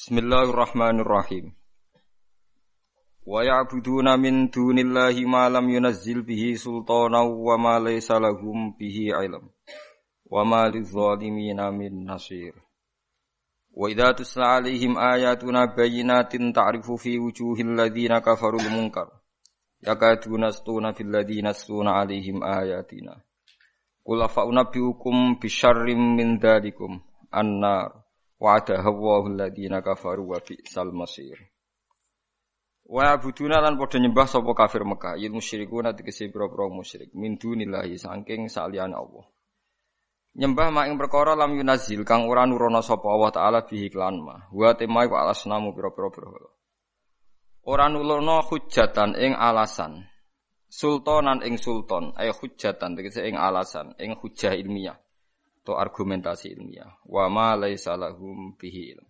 Bismillahirrahmanirrahim. Wa ya'buduna min dunillahi ma lam yunazzil bihi sultana wa ma laysa lahum bihi ilm. Wa ma lidh-dhalimina min nasir. Wa idza tusla 'alaihim ayatuna bayyinatin ta'rifu fi wujuhil ladzina kafarul munkar. Yakaduna stuna fil ladzina stuna 'alaihim ayatina. Qul afa unabbiukum bisyarrim min dzalikum annar Wa'ada Allahu alladziina kafaru wa bi'sal masir. Wa abuduna lan padha nyembah sapa kafir Mekah, yen musyrikuna tegese pira-pira musyrik min dunillahi saking saliyane Allah. Nyembah mak ing perkara lam yunazil kang ora nurono sapa Allah taala bihi klan ma. Wa temai wa alasnamu pira-pira berhala. Ora nulono hujatan ing alasan. Sultanan ing sultan, ay hujatan tegese ing alasan, ing hujah ilmiah atau argumentasi ilmiah. Wa ma laisa lahum bihi ilm.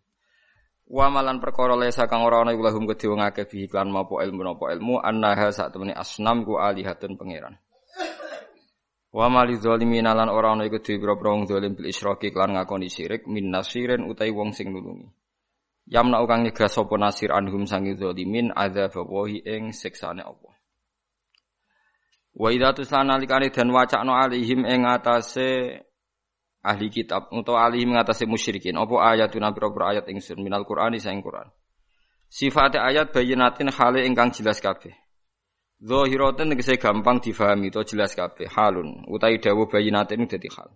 Wa malan perkara laisa kang ora ana iku lahum kedhe wong akeh bihi kan mapo ilmu napa ilmu annaha sak temene asnam ku alihatun pangeran. Wa mali zalimin lan ora ana iku dhewe pira-pira wong zalim bil isyraki lan ngakoni syirik min nasirin utai wong sing nulungi. Yamna kang nyegah sapa nasir anhum sangi zalimin adzab wahi ing siksane Allah. Wa idza tusana likane dan wacana alihim ing atase ahli kitab untuk ahli mengatasi musyrikin. Apa ayatuna pira-pira ayat ingsun minal Qur'ani saing Qur'an. Sifat ayat bayinatin hale ingkang jelas kabeh. Zahiratin tegese gampang difahami to jelas kabeh. Halun. Utai dawuh bayinatin dadi hal.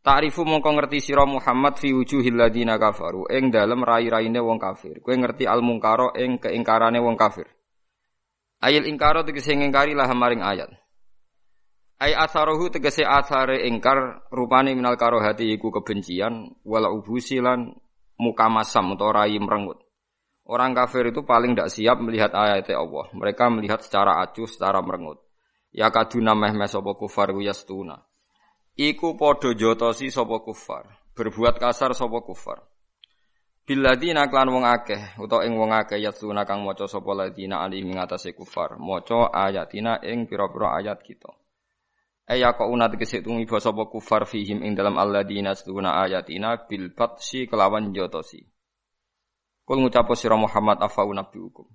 Ta'rifu mongko ngerti sira Muhammad fi wujuhil ladina kafaru. Ing dalem rai-raine wong kafir. Kowe ngerti al mungkaro ing keingkarane wong kafir. Ayil ingkaro tegese ngingkari lah maring ayat Ai asarohu tegese asare ingkar rupane minal karohati iku kebencian wala ubusilan muka masam atau rai merengut. Orang kafir itu paling tidak siap melihat ayat Allah. Mereka melihat secara acuh, secara merengut. Ya kaduna meh meh sopo kufar yastuna. Iku podo jotosi sopo kufar. Berbuat kasar sopo kufar. Biladina klan wong akeh utawa ing wong akeh yastuna kang maca sapa ladina ali ngatasi kufar. Maca ayatina ing pira-pira ayat kita. Aya kok una tegese tumiba sapa kufar fihim ing dalam alladzina stuna ayatina bil batsi kelawan jotosi. Kul ngucap sira Muhammad afau hukum.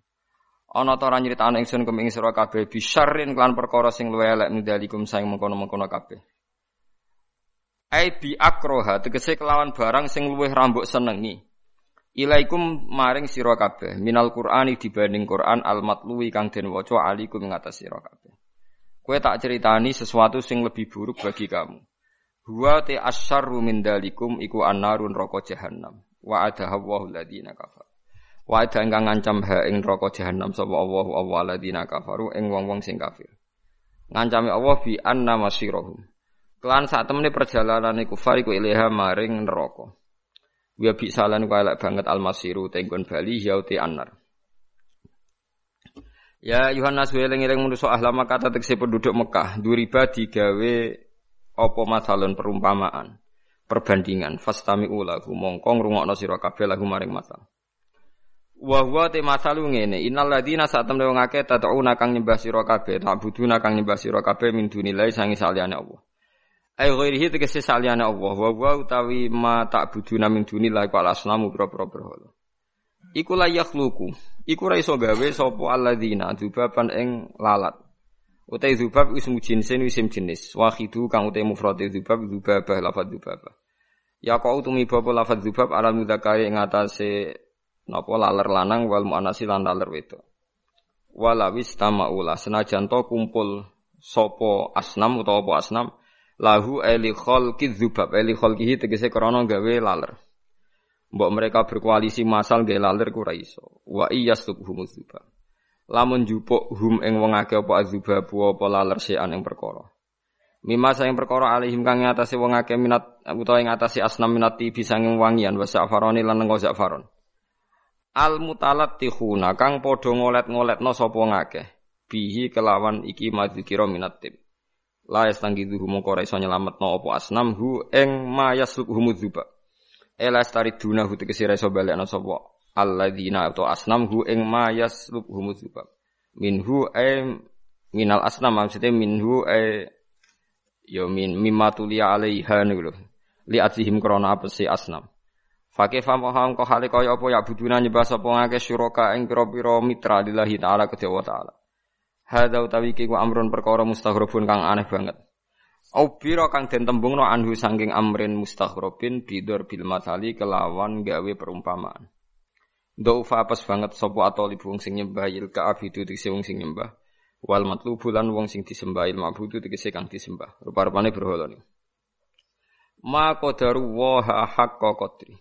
Ana ta ora nyritakno ingsun kum ing sira kabeh bisyarrin kelan perkara sing luwih elek midalikum saing mengkono-mengkono kabeh. Ai bi akroha tegese kelawan barang sing luwih rambuk senengi. Ilaikum maring sira kabeh minal Qur'ani dibanding Qur'an al matluwi kang den waca alikum ing atas sira kabeh. Kue tak ceritani sesuatu sing lebih buruk bagi kamu. Huwa te asyarru min dalikum iku annarun roko jahannam. Wa ada Allahu ladina kafar. Wa ada ingkang ngancam ha ing roko jahannam sapa Allahu Allah ladina kafaru ing wong-wong sing kafir. Ngancami Allah bi anna masirahum. Kelan saat temene perjalanan iku far iku ilaha maring neraka. Wa bi salan ku elek banget almasiru tenggon bali yauti annar. Ya Yohanes eling-eling manusa ahlama kata tekse penduduk Mekah, duriba digawe apa masalun perumpamaan, perbandingan, fastami ulahu mongko ngrungokno sira kabeh lagu maring masal. Wa huwa te masalu ngene, innal ladina sak temne wong akeh tad'una kang nyembah sira kabeh, ta'buduna kang nyembah sira kabeh min dunilai sangi saliyane Allah. Ai ghairihi tegese saliyane Allah, wa utawi ma ta'buduna min dunilai kala asnamu pira-pira berhala. Iku la yakhluqu Iku ra iso gawe sapa alladzina dzubaban ing lalat. Utai dzubab ismu jinsin isim jenis. Wahidu kang utai mufrad dzubab dzubabah lafadz dzubabah. Ya kau tumi bapa lafadz dzubab ala mudzakari ing atase napa laler lanang wal muannasi lan laler wedok. Walawis tamaula senajan to kumpul sapa asnam utawa apa asnam lahu eli khalqi dzubab eli khalqihi tegese krana gawe laler. Mbok mereka berkoalisi masal nggih lalir ku iso. Wa iyyasubhum dzubab. Lamun jupuk hum ing wong akeh apa adzubab apa laler sean ing perkara. Mima sayang perkara alihim kang ngatasi wong akeh minat utawa ing ngatasi asnam minati bisa ing wangian wa safaroni lan nggo zafaron. Al mutalattihuna kang padha ngolet-ngoletno sapa ngakeh bihi kelawan iki madzikira minat tib. La yastangidhu mongko ora iso nyelametno apa asnam hu ing mayasubhum dzubab. Elas tari duna hu tegese iso balekno sapa alladzina atau asnam hu ing ma yaslub humuzubab. Minhu ay minal asnam maksudnya minhu ay yo min mimma tulia alaiha niku. Li atihim krana apa si asnam. Fakih famaham kau hale kaya apa ya buduna nyembah sapa ngake syuraka ing pira-pira mitra lillahi taala kedhe wa taala. Hadza utawi ku amrun perkara mustaghrabun kang aneh banget. Au bira kang den tembungno anhu saking amrin mustaghrabin bidur bil matali kelawan gawe perumpamaan. Daufa apes banget sapa atoli wong sing nyembah il ka abidu tegese wong sing nyembah. Wal matlubu lan wong sing disembah il mabudu tegese kang disembah. Rupa-rupane berhala ni. Ma qadaru wa haqqa qadri.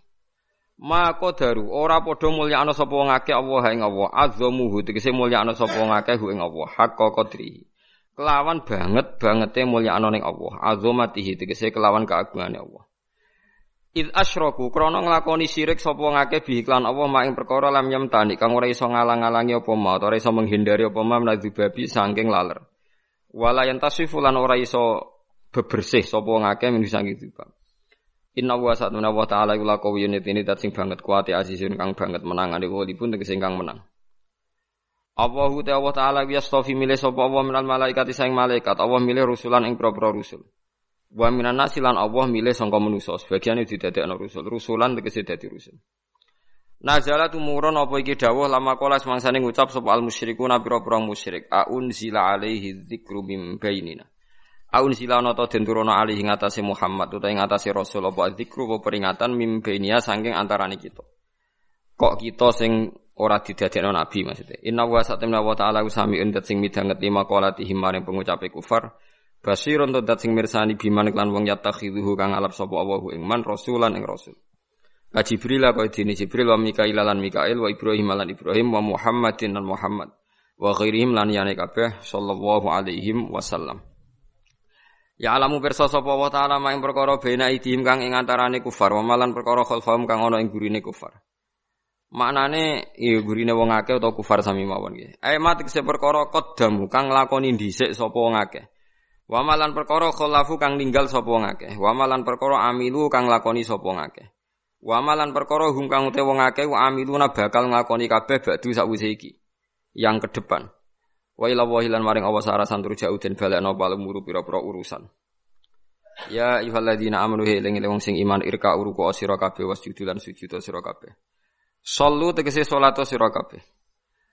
Ma qadaru ora padha mulyakno sapa wong akeh Allah ing Allah. Azzamuhu tegese mulyakno sapa wong akeh ing Allah. Haqqa qadri. Kelawan banget bangete mulyakno ning Allah. Azamatihi tegese kelawan keagungane Allah. Id asyraku krana nglakoni syirik sapa ngake bi iklan Allah mak ing perkara lam tani kang ora iso ngalang-alangi apa ma ora iso menghindari apa ma babi saking laler. Wala yantasifu ora iso bebersih sapa ngake min saking dzubab. Inna wa satuna wa ta'ala iku lakawiyun ini dat sing banget kuat azizun kang banget menangane pun tegese kang menang. Allahu ta'ala ta'ala yastafi milih sapa Allah minal malaikat sing malaikat Allah milih rusulan ing propro rusul. Wa minan nasi lan Allah milih sangka manusa, sebagian didadekno rusul. Rusulan tegese dadi rusul. Nazala tumurun apa iki dawuh lama kala semangsane ngucap sapa al musyrikuna pira-pira musyrik. Aun zila alaihi dzikru mim bainina. Aun zila ana ta den turuna alaihi ngatasé Muhammad utawa ing ngatasé Rasul apa dzikru apa peringatan mim bainia saking antarane kita. Kok kita sing ora didadekno nabi maksudnya. Inna wa satamna wa ta'ala usamiun dat sing midanget lima qalatihim maring pengucape kufar. Basirun to dat sing mirsani biman klan wong yatakhiduhu kang alap sapa Allahu ing man rasulan ing rasul. Ka Jibril kaya dene Jibril wa Mikail lan Mikail wa Ibrahim lan Ibrahim wa Muhammadin lan Muhammad wa ghairihim lan yane kabeh sallallahu alaihi wasallam. Ya alamu pirsa sapa wa taala maing perkara bena idhim kang ing antarane kufar wa malan perkara khalfahum kang ana ing gurine kufar. Maknane iya gurine wong akeh utawa kufar sami mawon nggih. Ae mati kese perkara qaddamu kang lakoni dhisik sapa wong akeh. Wamalan perkara kholafu kang ninggal sapa ngakeh. Wamalan perkara amilu kang lakoni sapa ngakeh. Wamalan perkara hum kang ute wong akeh wa amiluna bakal nglakoni kabeh ba'du sakwise iki. Yang ke depan. Wa ila wahilan maring awas arasan tur jauh den balekno palumuru pira-pira urusan. Ya ayyuhalladzina amanu eling wong sing iman irka uruku sira kabeh wasjudu lan sujud sira kabeh. Sallu tegese salat sira kabeh.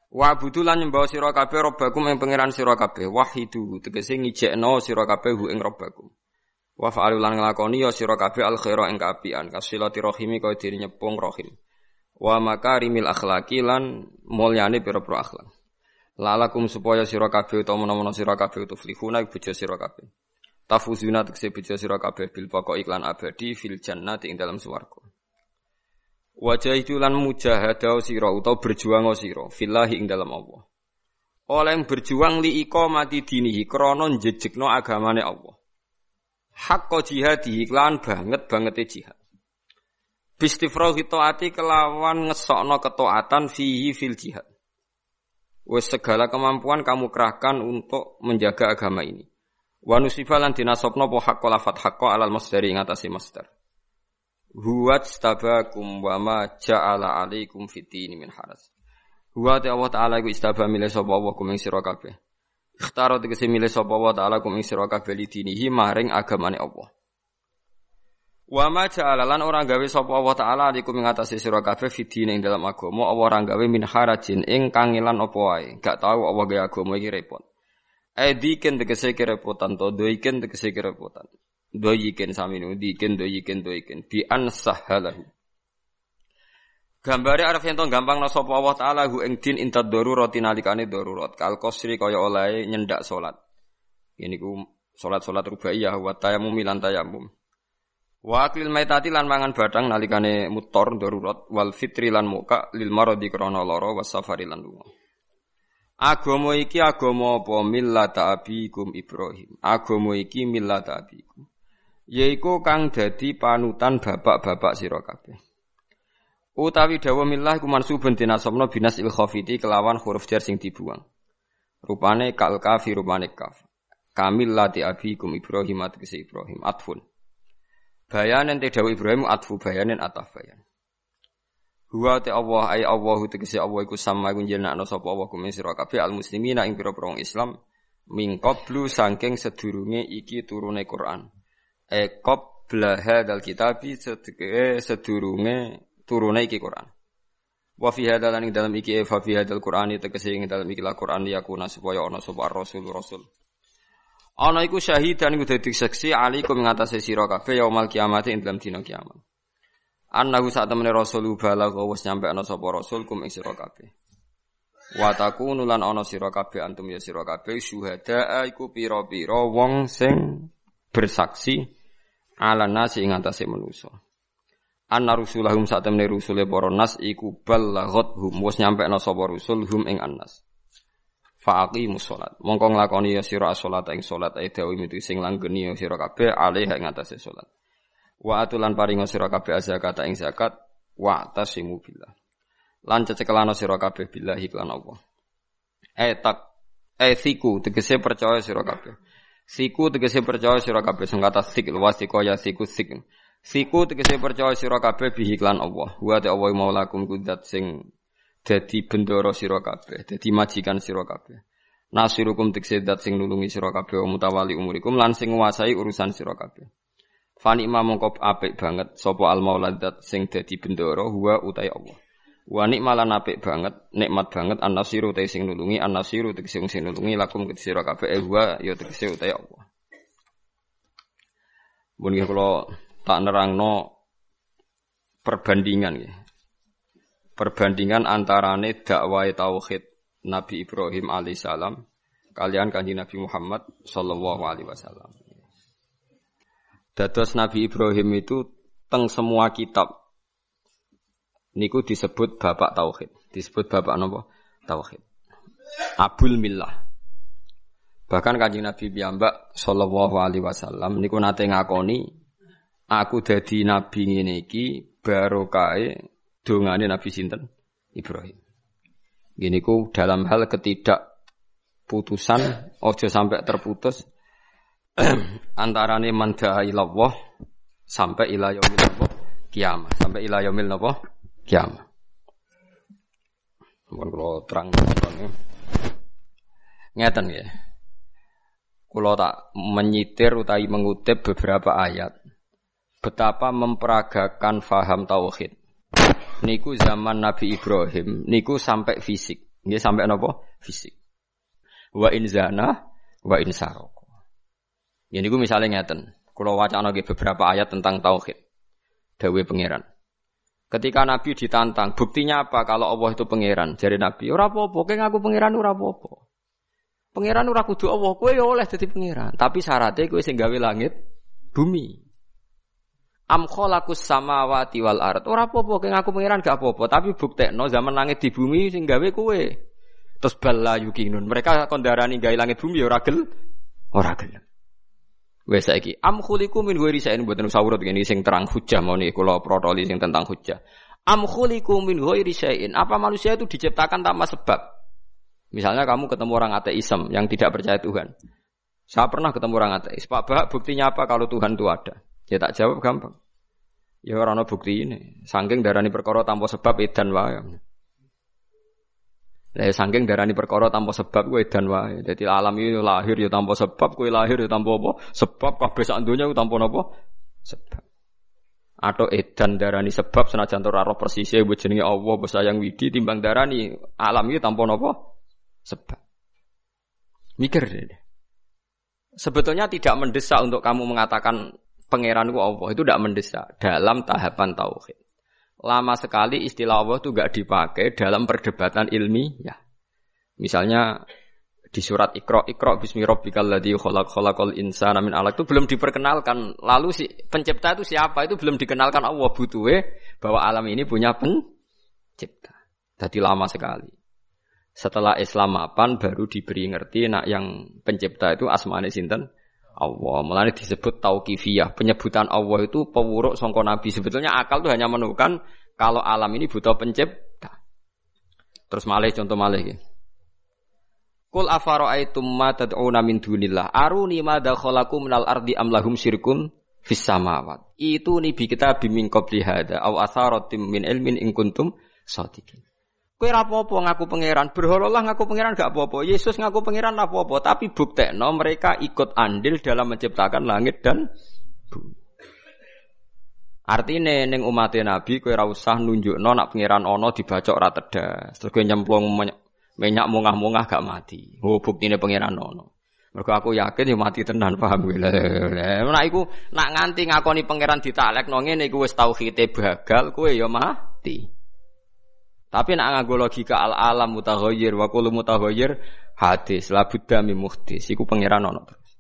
Wa budu lan nyembah sira kabeh robbakum ing pangeran sira kabeh wahidu tegese ngijekno sira kabeh hu ing robbakum. Wa fa'alu lan nglakoni ya sira kabeh al khaira ing kaapian kasilati rahimi kaya diri nyepung rahim. Wa makarimil akhlaqi lan mulyane pira-pira akhlak. Lalakum supaya sira kabeh utawa menawa sira kabeh tuflihuna bojo sira kabeh. Tafuzuna tegese bojo sira kabeh bil pokok iklan abadi fil jannati ing dalam swarga. Wajah itu lan mujahadah sira utawa berjuang sira fillahi ing dalam Allah. Oleh berjuang li mati dinihi krana njejekno agamane Allah. Hakka jihadi iklan banget banget jihad. Bistifrahi taati kelawan ngesokno ketaatan fihi fil jihad. Wes segala kemampuan kamu kerahkan untuk menjaga agama ini. Wa nusifalan dinasobno po hakka lafat hakka alal masdari ngatasi masdar. Huwat stabakum wa ma ja'ala alaikum fitini min haras. Huwat Allah Ta'ala iku istaba milih sapa Allah kuming sira kabeh. Ikhtaro tegese milih sapa Allah Ta'ala kuming sira kabeh lidinihi maring agamane Allah. Wa ma ja'ala lan ora gawe sapa Allah Ta'ala alaikum ing atase sira kabeh fitini ing dalam agama Allah ora gawe min harajin ing kangelan apa wae. Gak tau Allah gawe agama iki repot. Ediken tegese kerepotan to doiken tegese kerepotan doyikin saminu dikin doyikin doyikin bi an sahalahu Gambare arep ento gampang sapa Allah taala hu ing din intad darurat nalikane darurat kal qasri kaya oleh nyendak salat. Ini ku salat-salat rubaiyah wa tayammum lan tayammum. Wa akil maitati lan mangan badang nalikane mutor darurat wal fitri lan muka lil maradi krana lara was safari lan lunga. Agama iki agama apa millata abikum Ibrahim. Agama iki millata abikum yaiku kang dadi panutan bapak-bapak sira kabeh. Utawi dawa millah iku mansubun dinasabna binas il khafiti kelawan huruf jar sing dibuang. Rupane kal kafi rupane kaf. Kamil lati abikum Ibrahim atkisi Ibrahim atfun. Bayanen te dawa Ibrahim atfu bayanen ataf bayan. Huwa te Allah ay Allahu tegese Allah iku sama iku jenakno sapa Allah kumin sira kabeh al muslimina ing pira-pira Islam mingkoblu saking sedurunge iki turune Quran ekop blaha dal kitabi sedurunge turune iki Quran. Wa fi hadzal ing dalam iki fa fi hadzal Qur'ani tegese ing dalam iki la Qur'an yakuna supaya ana sapa rasul rasul. Ana iku syahidan iku dadi saksi alaikum ing atase sira kabeh yaumul kiamat ing dalam dina kiamat. Annahu sak temene rasul balagha wis nyampe ana sapa rasul kum ing sira kabeh. Wa takunu lan ana sira kabeh antum ya sira kabeh syuhada iku pira-pira wong sing bersaksi ala nasi ing atase manusa. Anna rusulahum sak temene rusule para nas iku hum wis nyampe ana sapa rusul hum ing annas. Fa'aqimus shalat. Mongko nglakoni ya sira salat ing salat ae mitu sing langgeni ya sira kabeh alih ing atase salat. Wa atulan paringa sira kabeh zakat ing zakat wa tasimu billah. Lan cecekelana sira kabeh billahi lan Allah. Tak eh siku tegese percaya sira kabeh. Siku tegese percaya sira kabeh sing kata sik wasiko ya siku sik. Siku tegese percaya sira kabeh bihi lan Allah. Wa ta Allah maulakum kudat sing dadi bendoro sira kabeh, dadi majikan sira kabeh. Nasirukum tegese dat sing nulungi sira kabeh wa mutawali umurikum lan sing nguasai urusan sira kabeh. Fani mongko apik banget sapa al mauladat sing dadi bendoro huwa utai Allah. Wa nikmalan apik banget, nikmat banget an-nasiru te sing nulungi, an-nasiru tegese sing nulungi lakum ke sira kabeh eh huwa ya tegese utai Allah. Mun kula tak nerangno perbandingan ya. Perbandingan antarane dakwah tauhid Nabi Ibrahim alaihissalam kalian kanjeng Nabi Muhammad sallallahu alaihi wasallam. Dados Nabi Ibrahim itu teng semua kitab niku disebut bapak tauhid, disebut bapak nopo tauhid. Abul Millah. Bahkan kanjeng Nabi piyambak sallallahu alaihi wasallam niku nate ngakoni aku dadi nabi ngene iki barokahe dongane Nabi sinten Ibrahim. Gini ku dalam hal ketidak putusan ojo sampai terputus antarane man da'a ilallah sampai ila yaumil kiamat sampai ila yaumil napa kiamat. Mun kula terang ngeten ya. Kula tak menyitir utawi mengutip beberapa ayat betapa memperagakan faham tauhid. Niku zaman Nabi Ibrahim, niku sampai fisik. Nggih sampai napa? Fisik. Wa in zana wa in saroko. Ya niku misalnya ngeten. Kula wacana beberapa ayat tentang tauhid. Dawe pangeran. Ketika Nabi ditantang, buktinya apa kalau Allah itu pangeran? Jadi Nabi, ora apa-apa, kowe ngaku pangeran ora apa-apa. Pangeran ora kudu Allah, kowe ya oleh dadi pangeran. Tapi syaratnya kowe sing gawe langit, bumi. Am khalaqus samawati wal ard. Ora apa-apa keng aku pangeran gak apa-apa, tapi buktekno zaman langit di bumi sing gawe kowe. Terus bala yukinun. Mereka kondarani gawe langit bumi ya ora gel. Ora gelem. Wes saiki am khuliqu min ghairi sa'in mboten sawurut ngene sing terang hujah mau niku kula protoli sing tentang hujah. Am khuliqu min ghairi sa'in. Apa manusia itu diciptakan tanpa sebab? Misalnya kamu ketemu orang ateisme yang tidak percaya Tuhan. Saya pernah ketemu orang ateis. Pak Bah, buktinya apa kalau Tuhan itu ada? Ya tak jawab gampang. Ya ora ana bukti ini. Saking darani perkara tanpa sebab edan wae. Lah ya saking darani perkara tanpa sebab kuwi edan wae. Dadi alam ini lahir ya tanpa sebab, kowe lahir ya tanpa apa? Sebab kabeh sak donya tanpa napa? Sebab. Atau edan darani sebab senajan ora roh persise mbok jenenge Allah sayang widi timbang darani alam ini tanpa napa? Sebab. Mikir deh. Sebetulnya tidak mendesak untuk kamu mengatakan pangeran Allah itu tidak mendesak dalam tahapan tauhid. Lama sekali istilah Allah itu gak dipakai dalam perdebatan ilmiah. Misalnya di surat Iqra Iqra bismi rabbikal ladzi khalaq khalaqal insana min alaq itu belum diperkenalkan. Lalu si pencipta itu siapa? Itu belum dikenalkan Allah butuhe bahwa alam ini punya pencipta. Jadi lama sekali. Setelah Islam mapan baru diberi ngerti nak yang pencipta itu asmane sinten Allah. Mulane disebut tauqifiyah. Penyebutan Allah itu pewuruk songko Nabi. Sebetulnya akal itu hanya menemukan kalau alam ini butuh pencipta. Terus malih contoh malih gitu. Kul afara'aitum ma tad'una min dunillah aruni ma dakhalaqu minal ardi am lahum syirkun fis samawat. Itu nih kita bimin qabli hada aw atharatim min ilmin in kuntum shadiqin. Kowe ora apa-apa ngaku pangeran, berhololah ngaku pangeran gak apa-apa. Yesus ngaku pangeran apa-apa, tapi buktekno mereka ikut andil dalam menciptakan langit dan bumi. Artine ning umat Nabi kowe ora usah nunjukno nak pangeran ana dibacok ra tedas. Terus kowe nyemplung minyak mungah-mungah gak mati. Oh buktine pangeran ana. Mergo aku yakin ya mati tenan paham gue. Lah iku nak nganti ngakoni pangeran ditaklekno ngene iku wis tauhide bagal kowe ya mati. Tapi nak nganggo logika al alam mutaghayyir wa kullu hadis la budda min muhdis iku pangeran ana terus.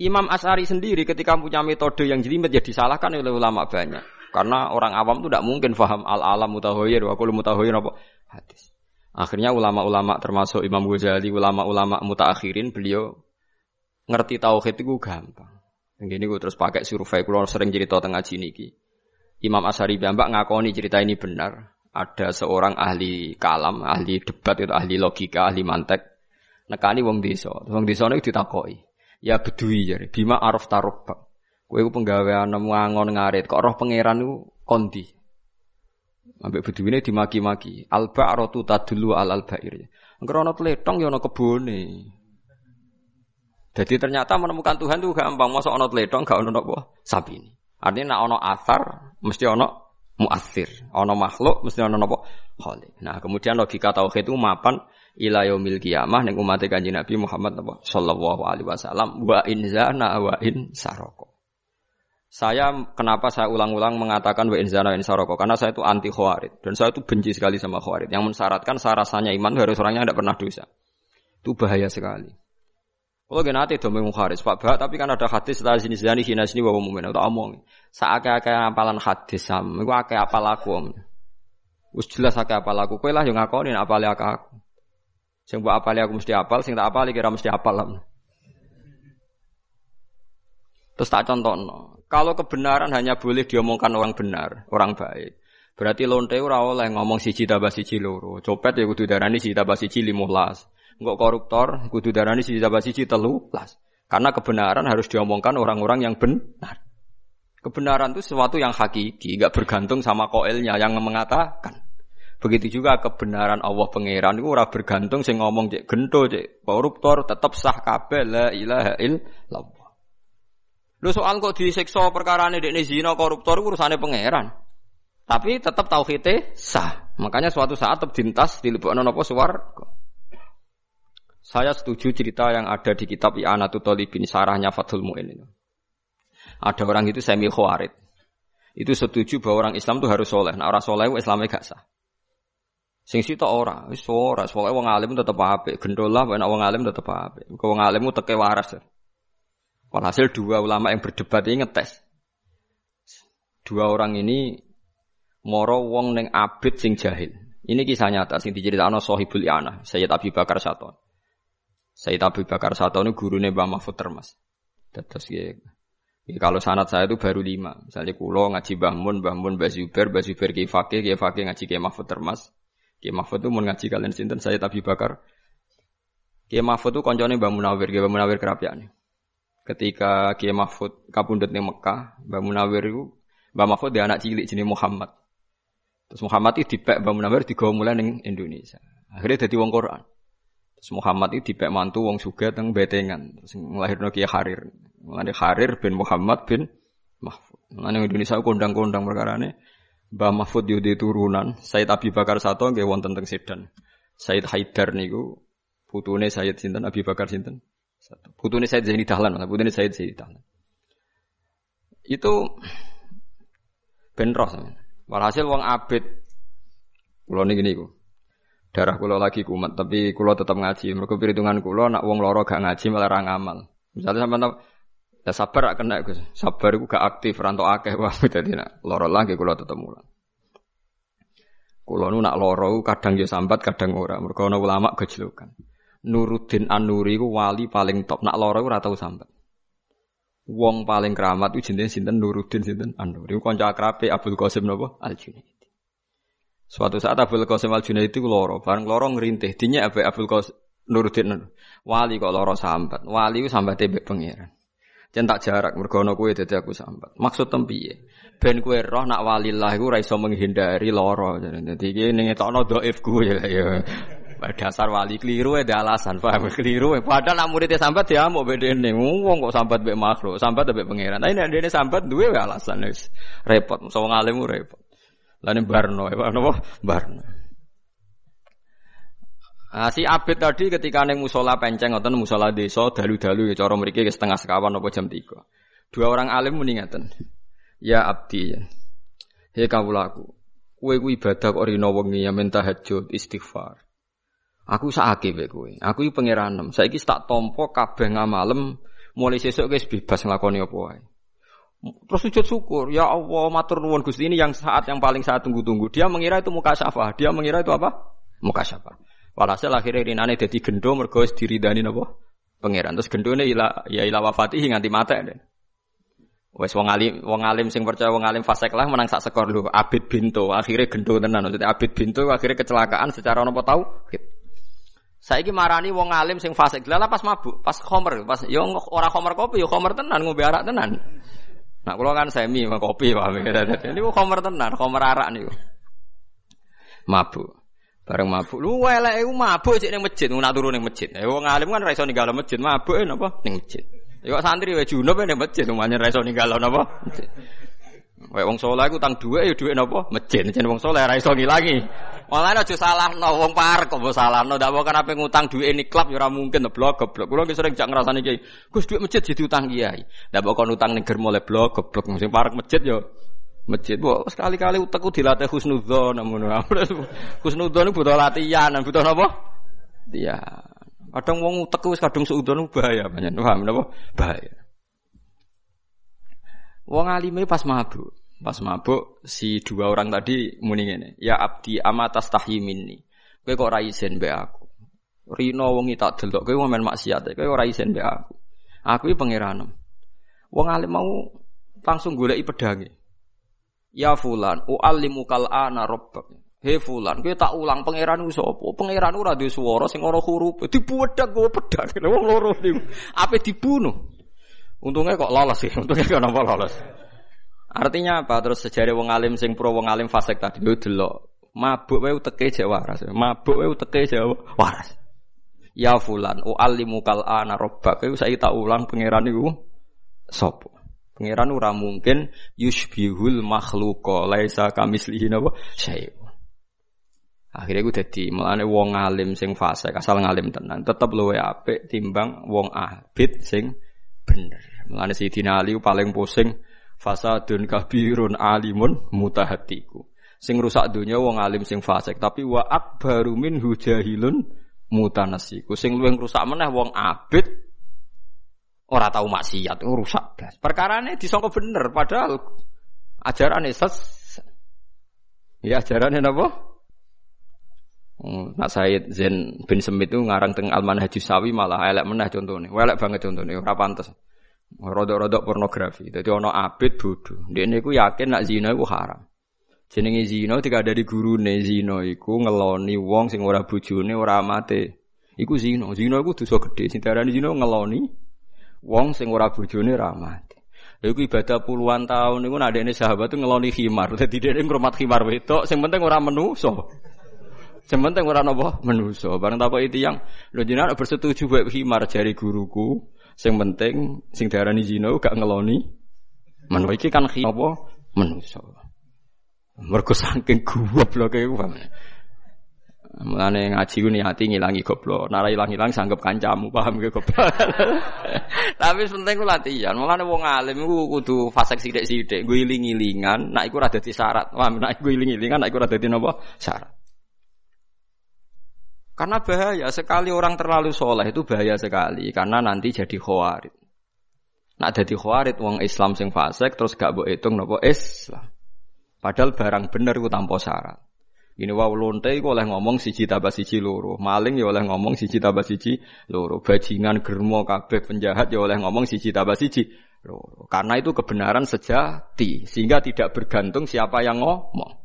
Imam As'ari sendiri ketika punya metode yang jelimet ya disalahkan oleh ulama banyak. Karena orang awam itu tidak mungkin faham al-alam mutahoyir, wa kullu mutahoyir apa? Hadis. Akhirnya ulama-ulama termasuk Imam Ghazali, ulama-ulama mutaakhirin, beliau ngerti tauhid itu gampang. Ini gue terus pakai survei, kalau sering cerita tengah sini ki. Imam As'ari Bambak ngakoni cerita ini benar. Ada seorang ahli kalam, ahli debat, itu ahli logika, ahli mantek. Nekani wong desa. Wong desa itu ditakoi ya bedui jadi bima araf bak Kowe iku penggawean ngangon ngarit kok roh pangeran iku kondi. Ambek beduine dimaki-maki. Alba aratu tadulu al albair. Engko ana tletong ya ana kebone. Jadi ternyata menemukan Tuhan itu gampang. Masa ana tletong gak ana napa? Sapi ini. Artinya nak ana asar mesti ana muasir. Ana makhluk mesti ana napa? Khalik. Nah, kemudian logika tauhid itu mapan ila yaumil qiyamah ning umat Kanjeng Nabi Muhammad sallallahu alaihi wasallam wa in zana wa in saroko. Saya kenapa saya ulang-ulang mengatakan wa in zana wa in saroko karena saya itu anti khawarid dan saya itu benci sekali sama khawarid yang mensyaratkan saya rasanya iman harus orangnya tidak pernah dosa. Itu bahaya sekali. Kalau gak nanti domeng khawarid Pak Bah, tapi kan ada hadis setelah sini zani hina sini wa mu'min atau omong. Saake-ake apalan hadis sam, iku akeh apal aku. Wis jelas akeh apal aku. Kowe lah yang ngakoni apal aku. Sing mbok apali aku mesti apal, sing tak apali kira mesti apal lah. Terus tak contohno. Kalau kebenaran hanya boleh diomongkan orang benar, orang baik. Berarti lonte ora oleh ngomong siji tambah siji loro. Copet ya kudu darani siji tambah siji 15. Enggak koruptor kudu darani siji tambah siji 13. Karena kebenaran harus diomongkan orang-orang yang benar. Kebenaran itu sesuatu yang hakiki, enggak bergantung sama koelnya yang mengatakan. Begitu juga kebenaran Allah pangeran itu ora bergantung sing ngomong cek gento cek koruptor tetap sah kabeh la ilaha illallah. Lu soal kok disiksa perkara ini dekne zina koruptor urusane pangeran. Tapi tetap tauhidnya sah. Makanya suatu saat tetap dintas dilebokno napa swarga. Saya setuju cerita yang ada di kitab I'anatul Talibin sarahnya Fathul Mu'in itu. Ada orang itu semi khawarid. Itu setuju bahwa orang Islam itu harus soleh. Nah orang soleh Islamnya gak sah. Sing sitok ora, wis ora, pokoke wong alim tetep apik. Gendolah nek wong alim tetep apik. Kau wong alim teke waras. Walhasil dua ulama yang berdebat ini ngetes. Dua orang ini moro wong neng abid sing jahil. Ini kisah nyata sing diceritakno Sohibul Iana, Sayyid Abi Bakar Saton. Sayyid Abi Bakar Saton ini gurune Mbah Mahfud Termas. Terus ya, ya, kalau sanat saya itu baru lima. Misalnya kulo ngaji Mbah Mun, Mbah Mun, Mbah Zubair, Mbah Zubair Ki Fakih, Ki Fakih ngaji Ki Mahfud Termas. Ki Mahfud itu mau ngaji kalian sinten saya tapi bakar. Ki Mahfud itu koncone Mbah Munawir, Ki Mbah Munawir kerapian. Ketika Ki Mahfud kapundhut ning Mekah, Mbah Munawir itu Mbah Mahfud dia anak cilik jenis Muhammad. Terus Muhammad itu dipek Mbah Munawir digawa mulai Indonesia. Akhirnya jadi wong Quran. Muhammad itu dipek mantu wong suga teng betengan. Terus ngelahirno Ki Harir. Mulane Harir bin Muhammad bin Mahfud. Mulane Indonesia kondang-kondang perkara ini. Mbah Mahfud Yudi turunan, Said Abi Bakar satu nggih wonten teng Sedan. Said Haidar niku putune Said sinten Abi Bakar sinten? Satu. Putune Said Zaini Dahlan, putune Said Zaini Dahlan. Itu benros. Walhasil wong abid kula niki niku. Darah kula lagi kumat, tapi kula tetap ngaji. Mergo perhitungan kula nak wong loro gak ngaji malah ra ngamal. Misalnya sampean Ya sabar kena Gus. Sabar iku gak aktif ranto akeh wah dadi nak loro lagi kula tetep mulang. Kula nu nak loro kadang ya sambat kadang ora. Mergo ana ulama gejlokan. Nuruddin An-Nuri ku wali paling top. Nak loro ora tau sambat. Wong paling keramat itu jenenge sinten Nuruddin sinten An-Nuri. Kanca akrabe Abdul Qasim napa Al-Junaidi. Suatu saat Abdul Qasim Al-Junaidi ku loro, bareng loro ngrintih. Dinya Abdul Qasim Nuruddin wali kok loro sambat. Wali ku sambate mbek pangeran. Centak jarak mergo ana kowe dadi aku sambat. Maksud tempiye? Ben kowe roh nak walillah iku ora iso menghindari lara. Dadi iki ning etokno dhaif ku ya. Dasar wali keliru ada alasan, paham keliru. Padahal nak muridnya sambat dia mau beda ini, ngomong kok sambat be makhluk, sambat be pangeran. Ini ini sambat dua alasan, repot, so ngalim repot. Lain barno, apa barno. Nah, si Abid tadi ketika neng musola penceng atau musola desa dalu-dalu ya cara mriki setengah sekawan apa jam tiga. Dua orang alim muni Ya abdi. He kawulaku. Kowe ku ibadah kok rino wengi ya minta tahajud istighfar. Aku sakake wae kowe. Aku iki pangeran. Saiki tak tompo kabeh ngamalem mulai sesuk wis bebas nglakoni apa wae. Terus sujud syukur, ya Allah matur nuwun Gusti ini yang saat yang paling saya tunggu-tunggu. Dia mengira itu muka syafah, dia mengira itu apa? Muka syafah. Walhasil akhirnya rinane jadi gendo mergo wis diridani napa? Pangeran. Terus gendone ila ya ila wafati nganti mate. Wes wong alim wong alim sing percaya wong alim fasek lah menang sak skor lho Abid Binto akhirnya gendo tenan maksudnya Abid Binto akhirnya kecelakaan secara nopo tahu Saiki marani wong alim sing fasik lah pas mabuk pas khomer pas yo ya ora khomer kopi yo ya khomer tenan ngombe arak tenan Nah kula kan semi kopi paham ini khomer tenan khomer arak niku mabuk Bareng mabuk. Lu elek iku mabuk cek ning masjid, nak turu ning masjid. Wong alim kan ra iso ninggal masjid, mabuk napa ning masjid. Kok santri wae junub ning masjid, umane ra iso ninggal napa. Wae wong saleh iku utang dhuwit ya dhuwit napa? Masjid. Jen wong saleh ra iso ngilangi. Malah aja salahno wong parek kok salahno. Ndak kok ape ngutang dhuwit ini klub ya ora mungkin blok goblok. Kulo sering jak ngrasani kiai. Gus dhuwit masjid jadi utang kiai. Ndak kok utang ning germo le blok goblok. Sing parek masjid yo masjid. Wah, sekali-kali utekku dilatih husnudzon namun husnudzon butuh latihan, butuh apa? Iya. Kadang wong utekku wis kadung seudon bahaya banyak. Paham napa? Bahaya. Wong alime pas mabuk. Pas mabuk si dua orang tadi muni ngene, "Ya abdi amatas tahyiminni." Kowe kok ora mbek aku. Rino wong tak delok kowe men maksiat, kowe ora isin mbek aku. Aku iki pangeranem. Wong alim mau langsung goleki pedange. Ya fulan, u'allimu kal ana rabbak. He fulan, kowe tak ulang pangeran ku sapa? Pangeran ora duwe swara sing ora huruf. Dibuwedak go pedang. Wong loro niku. Ape dibunuh? Untungnya kok lolos sih. Untungnya kok napa lolos. Artinya apa? Terus sejarah wong alim sing pro wong alim fasik tadi yo delok. Mabuk wae uteke jek waras. Mabuk wae uteke jek waras. Ya fulan, u'allimu kal ana rabbak. Kowe saiki tak ulang pangeran iku sapa? Pangeran ora mungkin yusbihul makhluqa laisa kamislihi napa syai'. Akhirnya gue jadi melane wong alim sing fase asal ngalim tenan tetep luwe apik timbang wong abid sing bener. Melane Sayyidina Ali paling pusing fasadun kabirun alimun mutahatiku. Sing rusak dunia wong alim sing fasik tapi wa akbaru min hujahilun mutanasiku. Sing luwih rusak meneh wong abid Ora tahu maksiat, rusak blas. Perkarane disangka bener padahal ajaran ses Ya ajaran napa? Hmm, nak Said Zain bin Semit itu ngarang teng Alman Haji Sawi malah elek meneh contone. Elek banget contone, ora pantes. Rodok-rodok pornografi. Dadi ana abid bodho. Ndekne iku yakin nak zina iku haram. Jenenge zina tidak ada di gurune zina iku ngeloni wong sing ora bojone ora amate. Iku zina. Zina iku dosa gedhe. Sing diarani zina ngeloni Wong sing ora bojone ra mati. Lha iku ibadah puluhan tahun niku ini sahabat tuh ngeloni khimar. Dadi dhek ngrumat khimar wedok sing penting ora menuso. Sing penting ora napa menuso. Bareng itu yang lho jenengan bersetuju bae khimar jari guruku. Sing penting sing diarani zina gak ngeloni. Menuso iki kan apa menuso. Mergo saking gobloke iku Mulane ngaji ku niati ngilangi goblok. Nara ilang-ilang sanggep kancamu, paham ge goblok. Tapi penting ku latihan. Mulane wong alim ku kudu fasek sithik-sithik, gue iling-ilingan, nek iku ora dadi syarat. Wah, nek gue iling-ilingan, nek iku ora dadi napa? Syarat. Karena bahaya sekali orang terlalu soleh itu bahaya sekali karena nanti jadi khawarid. Nak jadi khawarid wong Islam sing fasik terus gak mbok hitung napa Islam. Padahal barang bener ku tanpa syarat. Ini wow lonte iku oleh ngomong siji tambah siji loro. Maling ya oleh ngomong siji tambah siji loro. Bajingan germo kabeh penjahat ya oleh ngomong siji tambah siji loro. Karena itu kebenaran sejati sehingga tidak bergantung siapa yang ngomong.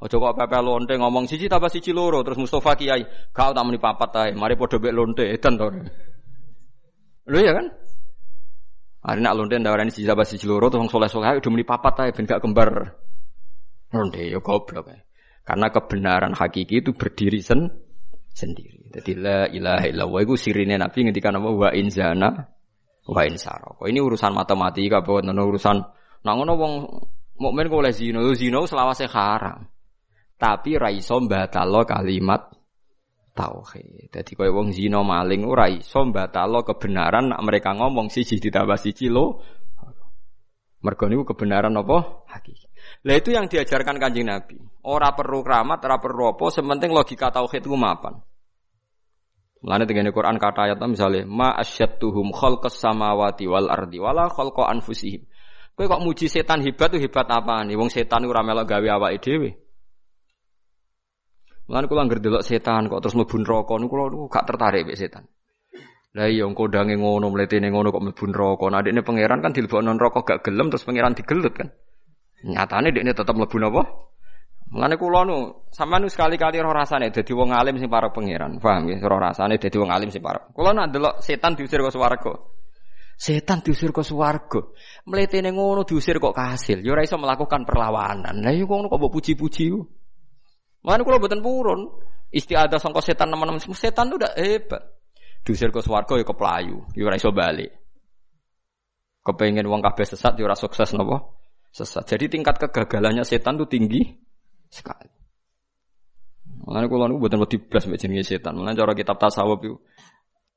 Ojo kok pepe lonte ngomong siji tambah siji loro terus Mustafa Kiai, kau tak muni papat tae, mari padha mek lonte edan to. Lho ya kan? Hari nak lonte ndawarani siji tambah siji loro terus soleh-soleh udah muni papat tae ben gak kembar. Lonte ya goblok ya. Karena kebenaran hakiki itu berdiri sen sendiri. Jadi la ilaha illallah itu sirine Nabi ngendikan apa wa in zana wa in saraka. Ini urusan matematika bukan urusan nah ngono wong mukmin kok oleh zina, zina selawase haram. Tapi ra iso mbatalo kalimat tauhid. Dadi koyo wong zina maling ora iso mbatalo kebenaran mereka ngomong siji ditambah siji lo. Mergo niku kebenaran apa? Hakiki. Lah itu yang diajarkan Kanjeng Nabi. Ora perlu keramat, ora perlu apa, sementing logika tauhid ku mapan. Mulane dengan Quran kata ayat misalnya ma asyattuhum khalqas samawati wal ardi wala khalqa anfusihim. Kowe kok muji setan hebat tuh hebat apa nih? Wong setan ora melok gawe awake dhewe. Mulane kula anggere delok setan kok terus mlebu neraka niku kula gak tertarik mek setan. Lah iya kodange ngono mletene ngono kok mlebu neraka. Nah dekne pangeran kan dilebokno neraka gak gelem terus pangeran digelut kan. Nyatane dekne tetep mlebu napa? Mulane kula nu sampean sekali-kali roh rasane dadi wong alim sing para pangeran. Paham ya? Roh rasane dadi wong alim sing para. Kula nak delok setan diusir ke swarga. Setan diusir ke swarga. Mletene ngono diusir kok kasil. Ya ora iso melakukan perlawanan. Lah yo ngono kok mbok puji-puji. Mulane kula mboten purun. Istiadah sangka setan teman-teman setan itu udah hebat. Diusir ke swarga ya keplayu. Ya ora iso balik. Kepengen wong kabeh sesat ya sukses napa? Sesat. Jadi tingkat kegagalannya setan itu tinggi sekali. Mulane kula niku mboten wedi blas mbek jenenge setan. Mulane cara kitab tasawuf itu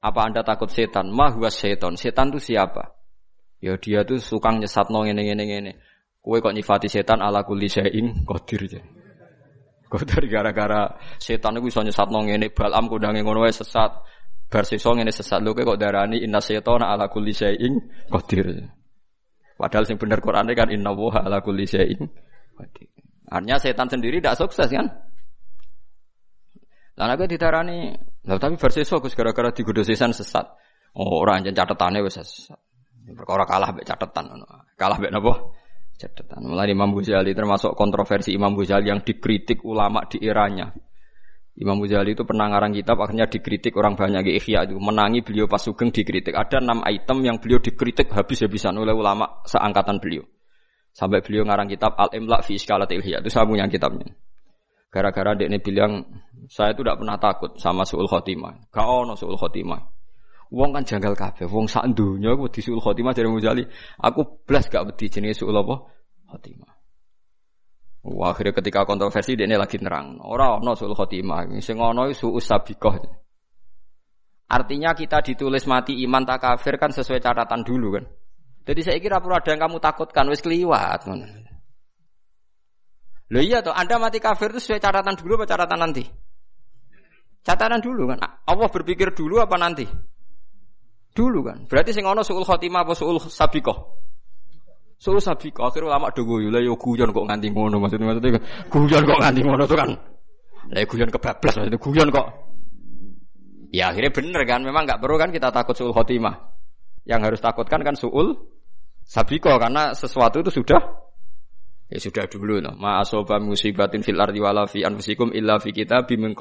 apa Anda takut setan? Ma huwa setan. Setan itu siapa? Ya dia tuh suka nyesatno ngene ngene ngene. Kowe kok nyifati setan ala kulli syai'in qadir aja. Qadir gara-gara setan iku iso nyesatno ngene balam kondange ngono wae sesat. Bar sesuk ngene sesat lho kok darani inna setana ala kulli syai'in qadir. Padahal sing bener Qur'ane kan inna wa ala kulli qadir. Artinya setan sendiri tidak sukses kan? Lah aku ditarani, lah tapi versi Gus gara-gara digoda setan sesat. Oh, orang jan catatannya wis sesat. Perkara kalah mbek catatan Kalah mbek napa? Catatan. Mulai Imam Ghazali termasuk kontroversi Imam Ghazali yang dikritik ulama di eranya. Imam Ghazali itu pernah ngarang kitab akhirnya dikritik orang banyak di Ihya itu menangi beliau pas sugeng dikritik. Ada enam item yang beliau dikritik habis-habisan oleh ulama seangkatan beliau. Sampai beliau ngarang kitab Al-Imla fi Iskalatil Ihya. Itu saya punya kitabnya. Gara-gara dia bilang, saya itu tidak pernah takut sama suul khotimah. Gak ono suul khotimah. Wong kan janggal kabeh, wong sak donya aku di suul khotimah dari Muzali. Aku blas gak wedi jenis suul apa? Khotimah. Wah, akhirnya ketika kontroversi dia lagi nerang. Orang ono suul khotimah. Sing ono suul sabiqah. Artinya kita ditulis mati iman tak kafir kan sesuai catatan dulu kan. Jadi saya kira perlu ada yang kamu takutkan, wis keliwat. Loh iya toh, Anda mati kafir itu sesuai catatan dulu apa catatan nanti? Catatan dulu kan. Allah berpikir dulu apa nanti? Dulu kan. Berarti sing ono suul khotimah apa suul sabikoh? Suul sabikoh. Akhirnya ulama do guyu lah yo guyon kok nganti ngono maksudnya maksudnya guyon kok nganti ngono tuh kan. Lah guyon kebablas maksudnya guyon kok. Ya akhirnya bener kan, memang nggak perlu kan kita takut suul khotimah. Yang harus takutkan kan suul sabiko karena sesuatu itu sudah ya sudah dulu no. Ma asoba musibatin fil ardi wala fi anfusikum illa fi kitabim min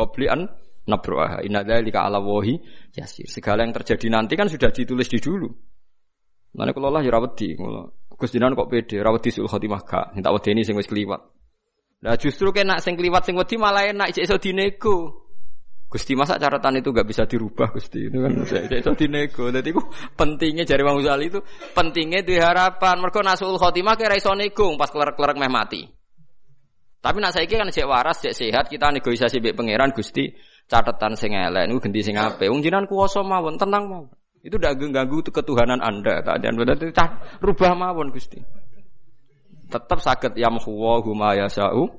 nabruha. Inna dzalika ala wahi yasir. Segala yang terjadi nanti kan sudah ditulis di dulu. Mana kalau Allah ya rawedi, Gus Dinan kok pede, rawedi sul khotimah gak, minta wedeni sing wis kliwat. Nah justru kena sing kliwat sing wedi malah enak iso dinego. Gusti masa catatan itu gak bisa dirubah Gusti itu kan saya itu dinego. Jadi itu pentingnya jari Bang Uzali itu pentingnya diharapan. Mereka nasul khotimah kira iso nego pas kelar-kelar meh mati. Tapi nak saya kan cek waras, cek sehat kita negosiasi baik pangeran Gusti catatan sing elek niku ganti sing apik. Wong jinan kuwasa mawon, tenang mawon. Itu udah ganggu ketuhanan Anda. Dan berarti cah rubah mawon Gusti. Tetap sakit yamhu wa huma yasau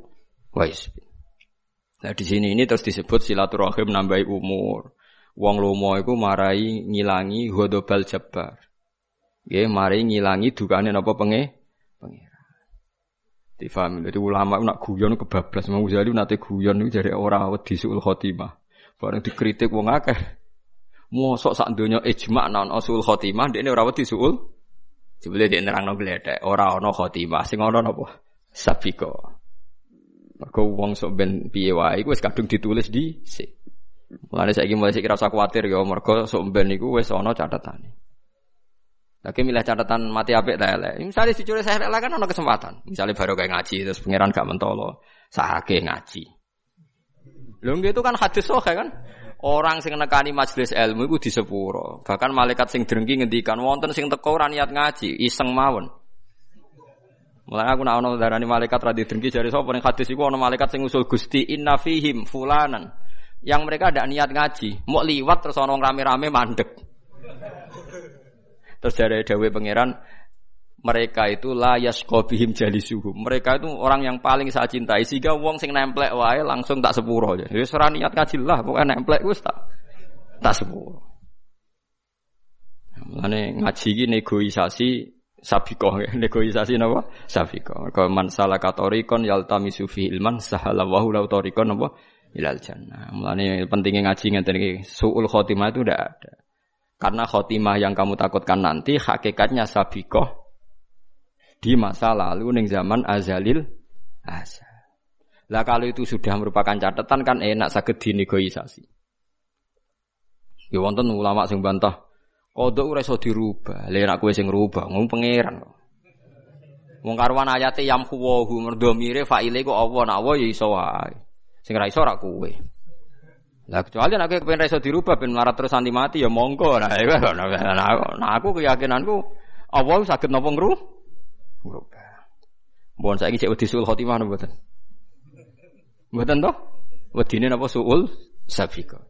wa. Nah di sini ini terus disebut silaturahim nambahi umur. Wong lomo iku marai ngilangi hodobal jabar. Nggih, marai ngilangi dukane napa penge pengira. Difahami. Jadi ulama nak guyon kebablas mau jadi nate guyon iku jare ora wedi sul khotimah. Bareng dikritik wong akeh. Mosok sak donya ijma non usul khotimah ndekne ora wedi suul. Jebule dia nerangno gledek, ora ana khotimah, sing ana napa? Sabiko. Mergo wong sok ben piye wae iku wis kadung ditulis di si. Mulane saiki mulai sik rasa kuwatir ya mergo sok ben iku wis ana catatane. Lagi milih catatan mati apik ta elek. Misalnya dicuri saya elek kan ana kesempatan. Misalnya baru kayak ngaji terus pangeran gak mentolo, sahake ngaji. Lho itu kan hadis sahih kan? Orang sing nekani majelis ilmu iku disepuro. Bahkan malaikat sing drengki ngendikan wonten sing teko ora niat ngaji, iseng mawon. Mulai aku nak ono darani malaikat ra drengki jare sapa ning hadis iku ono malaikat sing usul Gusti inna fihim fulanan. Yang mereka ada niat ngaji, mau liwat terus ono rame-rame mandek. Terus dari dawe pangeran, mereka itu layas kobihim jali suhu. Mereka itu orang yang paling saya cintai. Sehingga wong sing nemplek wae langsung tak sepuro aja. Jadi serah niat ngaji lah, pokoknya nemplek gue tak tak sepuro. Mulane ngaji ini negosiasi sabiko, negosiasi napa? Sabiko. Kalau man salah katorikon yaltamisu fi ilman sahala wahu lau torikon napa? Ilal jannah. Mulane pentingnya ngaji ngeten iki. Suul khotimah itu tidak ada. Karena khotimah yang kamu takutkan nanti hakikatnya sabikoh di masa lalu ning zaman azalil azal. Lah kalau itu sudah merupakan catatan kan enak sakit dinegosiasi. Ya wonten ulama sing bantah kodok ora iso dirubah. Lah nek kowe sing rubah ngomong pangeran. Wong karuan ayate yam kuwahu merdomire faile kok Allah nak ya iso wae. Sing ra iso ra kowe. Lah kecuali nek kowe iso dirubah ben melarat terus anti mati ya monggo. Nah, nah aku keyakinanku Allah sakit napa ngru? Merubah. Mohon saya cek wedi suul khotimah napa mboten? Mboten toh? Wedine napa suul safika.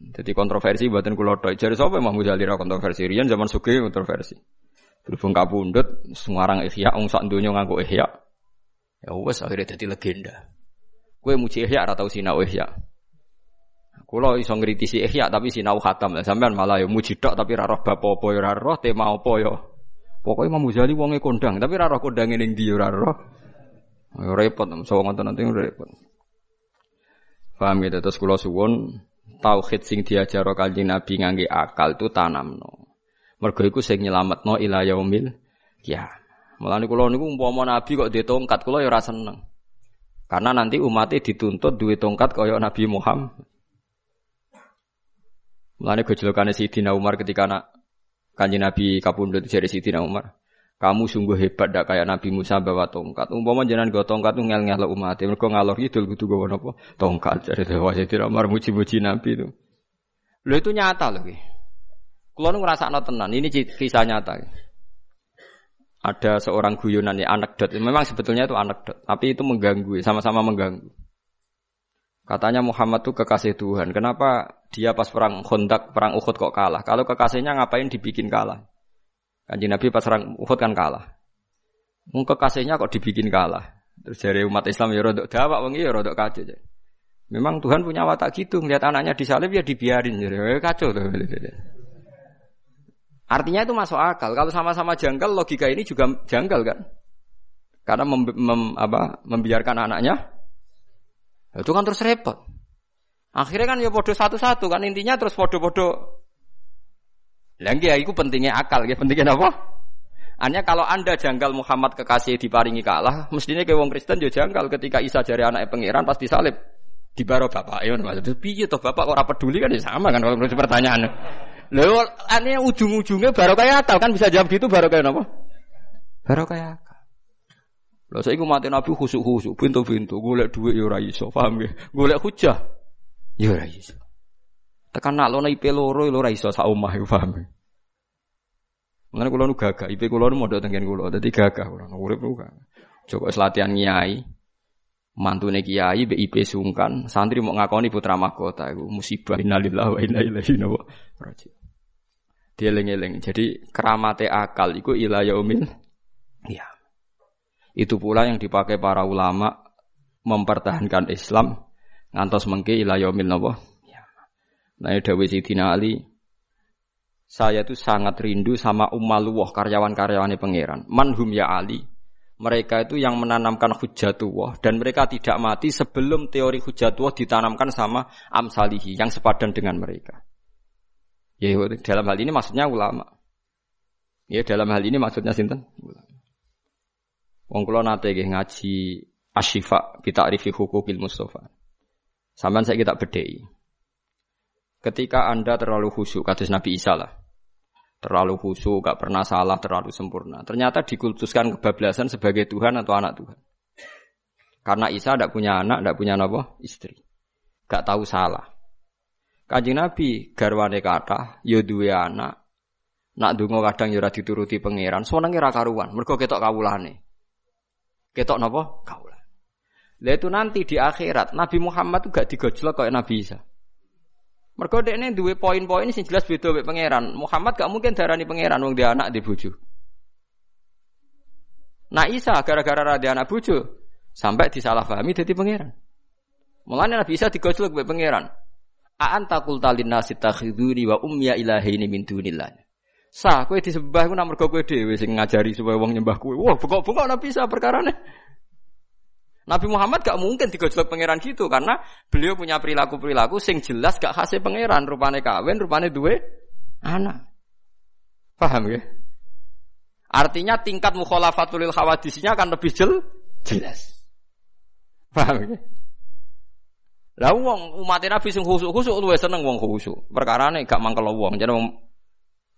Jadi kontroversi buatan kulo tok. Jadi siapa yang mau ra kontroversi? Rian zaman suge kontroversi. Berhubung kabundut, semarang ihya, wong sak donya nganggo ihya. Ya wes akhirnya jadi legenda. Kue muji ihya atau sinau ihya. Kulo iso ngritisi ihya tapi sinau khatam. Sampean malah ya muji tok tapi ra roh bab apa ya ra roh tema apa ya. Pokoknya Imam Ghazali wonge kondang, tapi raro kondange ning ndi ora roh. Ya repot, so ngoten nanti repot. Paham gitu terus kula suwun tauhid sing diajaro Kanjeng Nabi ngangge akal itu tanamno. Mergo iku sing nyelametno ila yaumil ya. Mulane kula niku umpama Nabi kok dhe tongkat kula ya ora seneng. Karena nanti umatnya dituntut duwe tongkat kaya Nabi Muhammad. Mulane gejolakane Sayyidina Umar ketika anak Kanji Nabi kapundut dari Siti Umar. Kamu sungguh hebat dak kayak Nabi Musa bawa tongkat. Umpama jangan gue tongkat tuh ngel ngel umat. Mereka ngalor itu kudu gue apa? Tongkat dari Dewa Siti Umar muji-muji Nabi itu. Lo itu nyata loh. Kalau ngerasa tenan, ini kisah nyata. Ada seorang guyonan ya anekdot. Memang sebetulnya itu anekdot, tapi itu mengganggu, sama-sama mengganggu. Katanya Muhammad tuh kekasih Tuhan. Kenapa dia pas perang Khandaq, perang Uhud kok kalah? Kalau kekasihnya ngapain dibikin kalah? Kanji Nabi pas perang Uhud kan kalah. Mungkin kekasihnya kok dibikin kalah. Terus dari umat Islam ya rodok dawak wengi ya rodok kacau. Memang Tuhan punya watak gitu, ngeliat anaknya disalib ya dibiarin. Jadi ya kacau tuh. Artinya itu masuk akal. Kalau sama-sama janggal, logika ini juga janggal kan? Karena mem, mem, apa, membiarkan anaknya itu kan terus repot. Akhirnya kan ya podo satu-satu kan intinya terus podo-podo. Lagi ya itu pentingnya akal ya pentingnya apa? Hanya kalau anda janggal Muhammad kekasih diparingi kalah, mestinya ke wong Kristen juga janggal ketika Isa jari anak pangeran pasti salib di baro bapak ya maksudnya piye toh bapak kok ora peduli kan ya sama kan kalau menurut pertanyaan. Lho aneh ujung-ujungnya baru kayak akal kan bisa jawab gitu baru kayak apa? Baru kayak akal. Lah saiki mati Nabi khusuk-khusuk, pintu-pintu, golek dhuwit ya iso, paham ya? Golek hujah ya ora iso. Tekan nak lono IP loro ya ora iso sak omah ya paham ya? Mengenai kulo nu gagah, IP kulo nu modal tengen kulo, dadi gagah kulo urip gagah. Coba latihan nyai, mantune kiai be IP sungkan, santri mau ngakoni putra mahkota iku musibah innalillahi wa inna ilaihi raji'un. Dieling-eling. Jadi keramate akal iku ila yaumil iya. Itu pula yang dipakai para ulama mempertahankan Islam ngantos mengke ila yaumil napa. Ya. Nah, dawuh Sidina Ali, saya tuh sangat rindu sama Ummaluwah karyawan-karyawannya pangeran. Manhum ya Ali. Mereka itu yang menanamkan hujatullah dan mereka tidak mati sebelum teori hujatullah ditanamkan sama amsalihi yang sepadan dengan mereka. Ya dalam hal ini maksudnya ulama. Ya dalam hal ini maksudnya sinten? Ulama. Wong kula nate ngaji Asyifa bi ta'rifi hukukil Mustafa. Sampeyan saya kita bedhei. Ketika Anda terlalu khusyuk kados Nabi Isa lah. Terlalu khusyuk, gak pernah salah, terlalu sempurna. Ternyata dikultuskan kebablasan sebagai Tuhan atau anak Tuhan. Karena Isa tidak punya anak, tidak punya apa? Istri. gak tahu salah. Kanjeng Nabi garwane kata, ya duwe anak. Nak donga kadang ya ora dituruti pangeran, senenge ra karuan, mergo ketok kawulane. Ketok napa? Kawulan. Lah itu nanti di akhirat Nabi Muhammad tuh gak digojlok kayak Nabi Isa. Mergo dekne duwe poin-poin sing jelas beda mek pangeran. Muhammad gak mungkin darani pangeran wong dia anak di bojo. Nah Isa gara-gara ra anak bojo sampai disalahpahami jadi pangeran. Mulane Nabi Isa digojlok mek pangeran. Aan takul talin nasi takhiduni wa umya ilahi ini min dunillah. Sah, kowe disembah nak mergo kowe dhewe sing ngajari supaya wong nyembah kowe. Wah, bengok-bengok Nabi Isa perkarane. Nabi Muhammad gak mungkin digojlok pangeran gitu karena beliau punya perilaku-perilaku sing jelas gak khas pangeran, rupane kawin, rupane duwe anak. Paham ya? Artinya tingkat mukhalafatul khawadisnya akan lebih jel, jelas. Paham ya? Lah wong umat Nabi sing khusuk-khusuk luwih seneng wong khusuk. Perkarane gak mangkel wong. Jadi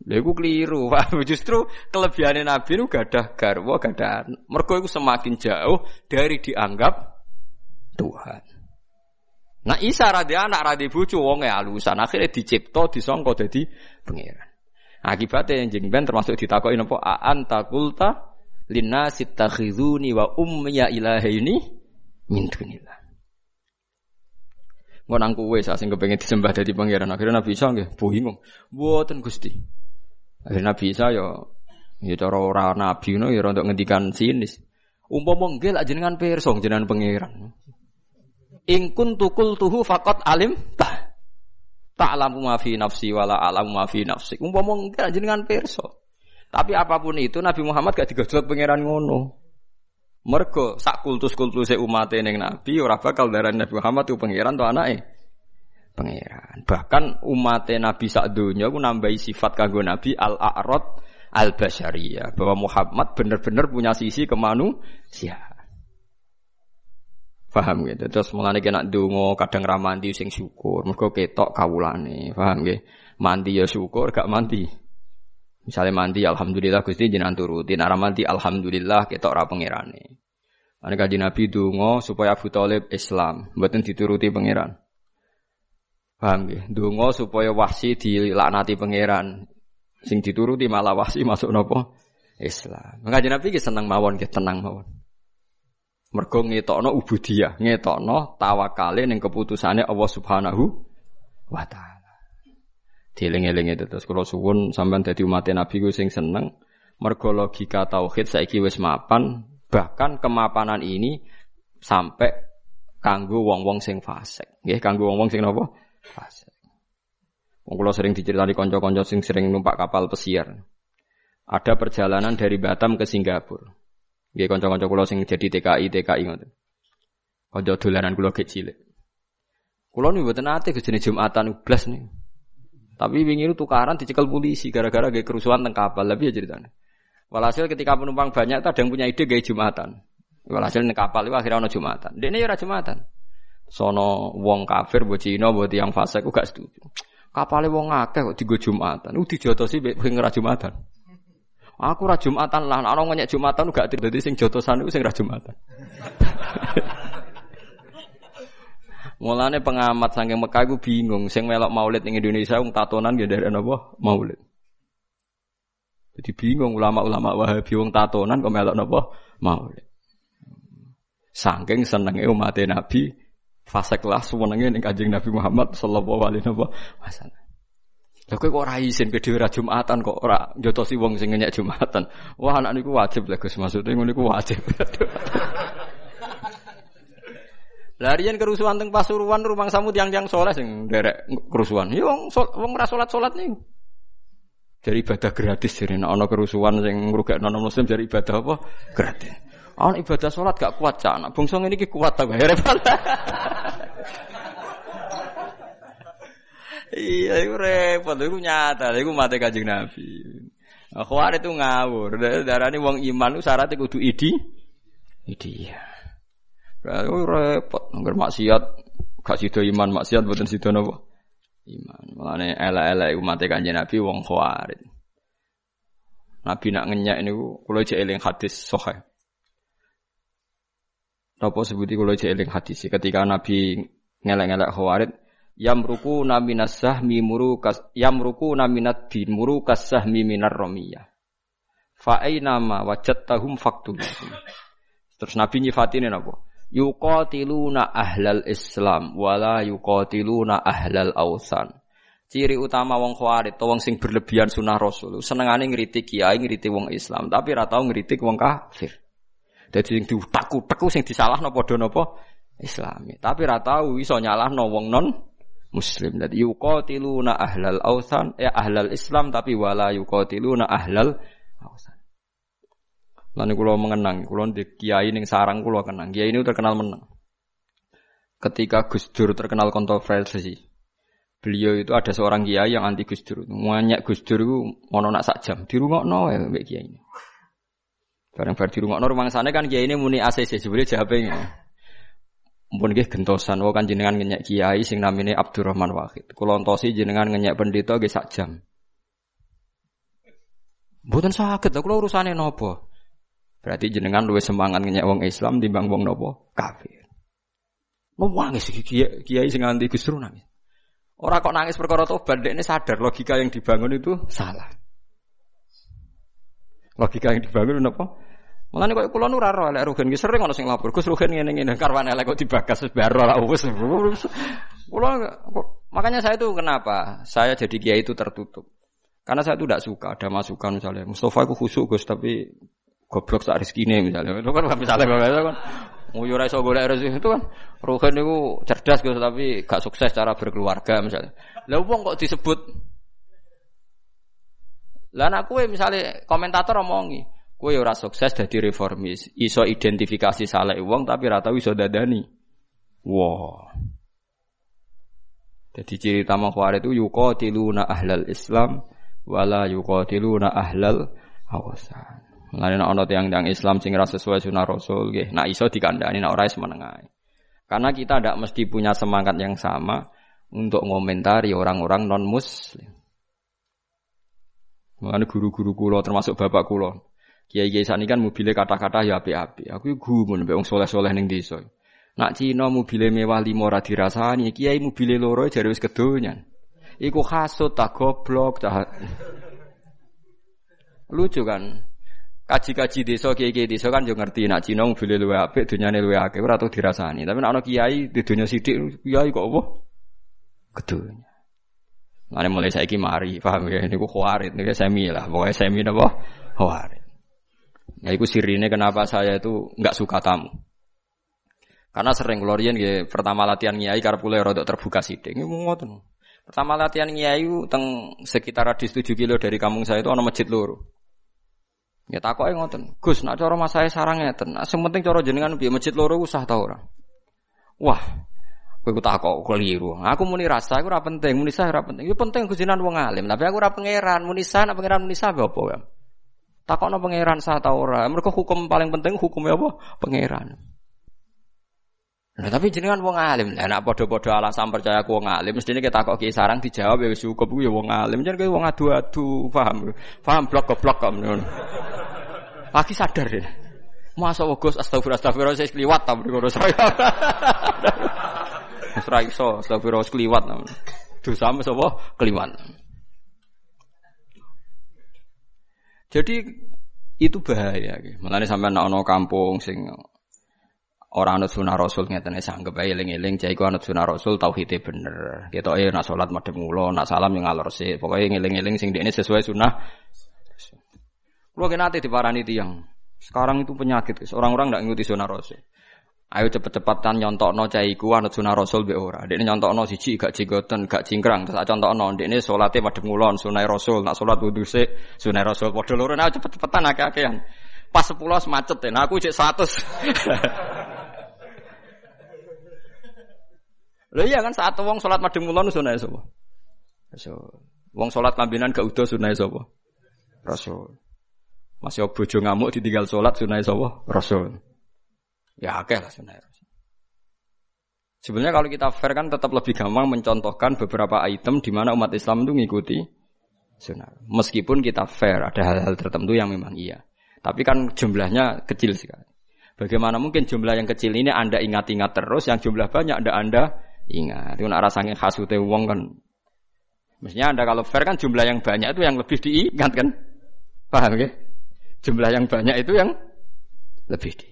Lha iku keliru, Pak. Justru kelebihan Nabi itu gadah garwa, gadah mergo iku semakin jauh dari dianggap Tuhan. Nah Isa radhi anak radhi bojo wonge alusan akhirnya dicipta disangka dadi pangeran. Akibatnya yang jeng ben termasuk ditakoki napa aan takulta linnasi takhizuni wa ummiya ilahaini min dunillah. ngonang kowe sak sing kepengin disembah dadi pangeran. Akhirnya Nabi Isa nggih bingung. Mboten Gusti. Akhirnya Nabi Isa ya ya cara ora nabi ngono ya untuk ngendikan sinis. Umpama nggih lak jenengan pirsa jenengan pangeran. In kuntu tuhu faqat alim ta. Ta'lamu ma fi nafsi wala a'lamu ma fi nafsi. Umpama nggih jenengan pirsa. Tapi apa pun itu Nabi Muhammad gak digojlok pangeran ngono. Mergo sak kultus-kultuse umat ning Nabi ora bakal darani Nabi Muhammad itu pangeran to anake. Pangeran. Bahkan umat Nabi sak donya ku nambahi sifat kanggo Nabi al-a'rad al-basyariyah bahwa Muhammad benar-benar punya sisi kemanusiaan. Paham gitu. Terus mulane kena donga kadang ra mandi sing syukur, mergo ketok kawulane. Paham nggih? Mandi ya syukur, gak mandi. Misalnya mandi, alhamdulillah gusti jenengan turuti. Nara mandi, alhamdulillah kita ora pangerane. Ane kaji Nabi dungo supaya Abu Talib Islam, buatin dituruti pangeran. Paham ya? Dungo supaya wahsi dilaknati pangeran. Sing dituruti malah wahsi masuk nopo Islam. Kaji Nabi ki seneng mawon, ki tenang mawon. Mergo ngetokno ubudiyah, ngetokno tawakale ning keputusane Allah Subhanahu wa taala. Dieling-eling itu terus kalau suwun sampean dadi umat Nabi ku sing seneng mergo logika tauhid saiki wis mapan bahkan kemapanan ini sampai kanggo wong-wong sing fasik nggih kanggo wong-wong sing napa fasik Wong kula sering diceritani kanca-kanca sing sering numpak kapal pesiar. Ada perjalanan dari Batam ke Singapura. Nggih kanca-kanca kula sing jadi TKI TKI ngoten. Kanca dolanan kula kecil. Kula niku mboten ate jenis Jumatan ublas nih. Tapi wingi itu tukaran dicekel polisi gara-gara gaya kerusuhan teng kapal. Lebih ya ceritanya. Walhasil ketika penumpang banyak, ada yang punya ide gaya jumatan. Walhasil ning kapal itu akhirnya ono jumatan. Dene ya ora jumatan. Sono wong kafir mbok Cina yang fase aku gak setuju. Kapale wong akeh kok digo jumatan. Udah dijotosi sing ora jumatan. Aku ora jumatan lah, ana ngonyek jumatan gak dadi sing jotosan iku sing ora jumatan. Mulane pengamat saking Mekah iku bingung, sing melok maulid ning Indonesia wong tatonan ya dari napa? Maulid. Jadi bingung ulama-ulama Wahabi wong tatonan kok melok napa? Maulid. Saking senenge umat Nabi fase kelas semenenge ning Kanjeng Nabi Muhammad sallallahu alaihi wasallam. Lah kok ora isin ke ora Jumatan kok ora njotosi wong sing ngenyek Jumatan. Wah anak niku wajib lah Gus, maksudnya ngono niku wajib. Larian kerusuhan teng Pasuruan rumang samu tiang-tiang soleh sing derek kerusuhan. Ya wong sol, wong ora salat-salat nih. Dari ibadah gratis jadi ana kerusuhan sing ngrugekno muslim dari ibadah apa? Gratis. Ana ibadah salat gak kuat cah anak bangsa ngene iki kuat ta bayar Iya, itu repot, itu nyata, itu mati kajing Nabi. Khawarij itu ngawur, darah ini wong iman itu syaratnya kudu idi, idi ya. Oh, repot, nggak maksiat, gak sido iman maksiat, bukan sido nopo iman. Mulane elek-elek umat kanjeng Nabi wong khawarit. Nabi nak ngenyak ini kulo cek eling hadis sahih. Apa sebuti kulo cek eling hadis ketika Nabi ngelek-ngelek khawarid yamruku naminas sahmi muru kas yamruku naminat din muru kasahmi minar romiyah. Fa aina ma wajadtahum faktul terus nabi nyifatine napa? Yuqatiluna ahlal islam wala yuqatiluna ahlal ausan. Ciri utama wong khawarid wong sing berlebihan sunah rasul senengane ngritik kiai ngritik wong islam tapi ora tau ngritik wong kafir dadi sing diutak-utek sing disalahno padha napa Islami. Tapi ra tau iso nyalahno wong non muslim. Dadi yuqatiluna ahlal ausan ya ahlal Islam tapi wala yuqatiluna ahlal ausan. Lan kula mengenang, kula di kiai ning sarang kula kenang. Kiai ini terkenal menang. Ketika Gus Dur terkenal kontroversi, beliau itu ada seorang kiai yang anti Gus Dur. Banyak Gus Dur itu mau nak sak jam di rumah no ya kiai ini. Barang bar rumah sana kan kiai ini muni ACC sebenarnya jawabnya. Mumpun nggih gentosan wong kan jenengan ngenyek kiai sing namine Abdurrahman Wahid. Kula entosi jenengan ngenyek pendeta nggih sak jam. Mboten saged, kula urusane napa? Berarti jenengan luwih semangat ngenyek wong Islam timbang wong napa? Kafir. Nangis kiai, kiai sing nganti Gus nangis. Ora kok nangis perkara tobat, ini sadar logika yang dibangun itu salah. Logika yang dibangun apa? Mulane kok kula nu ora ro elek rugen sering ana sing lapor. Gus rugen ngene ngene karwan elek kok dibagas wis baro lah wis. Kula makanya saya itu kenapa? Saya jadi kiai itu tertutup. Karena saya itu tidak suka ada masukan misalnya Mustafa aku khusyuk Gus tapi goblok sak rezekine misalnya. Itu kan misalnya kalau kan Nguyu ra iso golek rezeki itu kan Rugen itu cerdas Gus tapi gak sukses cara berkeluarga misalnya. Lah wong kok disebut Lah anak kue misalnya komentator omongi, Kue ora sukses jadi reformis, iso identifikasi salah uang tapi rata iso dadani. Wow. Jadi ciri utama khawarij itu yuqatiluna ahlal Islam wala yuqatiluna ahlal hawasan. Mulane nek ana tiyang-tiyang Islam sing ora sesuai sunah Rasul nggih, nak iso dikandani nek ora menengahi. Karena kita tidak mesti punya semangat yang sama untuk ngomentari orang-orang non muslim. Mulane guru-guru kula termasuk bapak kula Kiai kiai sani kan mobilnya kata-kata ya api-api. Aku gumun mbek wong soleh-soleh ning desa. Nak Cina mobilnya mewah lima ora dirasani, kiai mobilnya loro jare wis kedonyan. Iku hasut tak goblok tak. Lucu kan? Kaji-kaji desa kiai-kiai desa kan yo ngerti nak Cina mobilnya luwe apik, dunyane luwe akeh ora dirasani. Tapi nak kiai di dunya sithik, kiai kok apa? Kedonyan. Mane mulai saiki mari, paham ya? Niku khawarit, niku semi lah, pokoknya semi napa? Khawarit. Nah, itu sirine kenapa saya itu nggak suka tamu. Karena sering kelorian ya pertama latihan nyai karena pula rodok terbuka sidik. Ini ngoten. Pertama latihan nyai teng sekitar radius 7 kilo dari kampung saya itu ada masjid loro. Ya takoke ngoten. Gus, nak cara mas saya sarang ngeten. Nah, penting cara jenengan piye masjid loro usah ta ora? Wah, kowe takok keliru. Aku muni rasa aku ora penting, muni sah ora penting. Itu penting jenengan wong alim, tapi aku ora pangeran, muni sah nak pangeran muni sah apa ya? Takokno pangeran sah ta ora? Mereka hukum paling penting hukumnya apa? Pangeran. Nah, tapi jenengan wong alim. Lah nek padha-padha alasan percaya aku wong alim, mestine kita kok ki sarang dijawab ya wis ku ya wong alim. Jeneng kowe wong adu-adu, paham? Paham blok goblok kok ngono. Lagi sadar ya. Masa Gus astagfirullah astagfirullah saya kliwat ta ngono saya. Wis ra iso astagfirullah kliwat. Dosa mes apa? Kliwat. Jadi itu bahaya. Mulane sampai anak anak kampung sing orang anut sunah rasul ngeten sanggep ae eling-eling cah iku anut sunah rasul tauhide bener. Kita eh nak salat madhep mulo, nak salam yang ngalor sih. Pokoke ngeling-eling sing dekne sesuai sunah. Kulo kena ate diparani tiyang. Sekarang itu penyakit, orang-orang tidak ngikuti sunah rasul. Ayo cepet-cepetan nyontokno cah iku anut sunah Rasul be ora. Dekne nyontokno siji gak jigoten, gak cingkrang, terus contohno dekne salate madhep ngulon sunah Rasul, nak salat wudu sik sunah Rasul padha loro nah cepet-cepetan akeh-akehan. Pas 10 macet ya, nah aku cek 100. Lho iya kan saat wong salat madhep ngulon sunah sapa? Rasul. Wong salat lambinan gak udo sunah sapa? Rasul. Masih bojo ngamuk ditinggal salat sunah sapa? Rasul. Ya akeh lah sebenarnya. Sebenarnya kalau kita fair kan tetap lebih gampang mencontohkan beberapa item di mana umat Islam itu mengikuti sunnah. Meskipun kita fair, ada hal-hal tertentu yang memang iya. Tapi kan jumlahnya kecil sekali. Bagaimana mungkin jumlah yang kecil ini Anda ingat-ingat terus, yang jumlah banyak Anda Anda ingat. Itu nak rasanya khasute wong kan. Mestinya Anda kalau fair kan jumlah yang banyak itu yang lebih diingat kan. Paham ya? Jumlah yang banyak itu yang lebih di.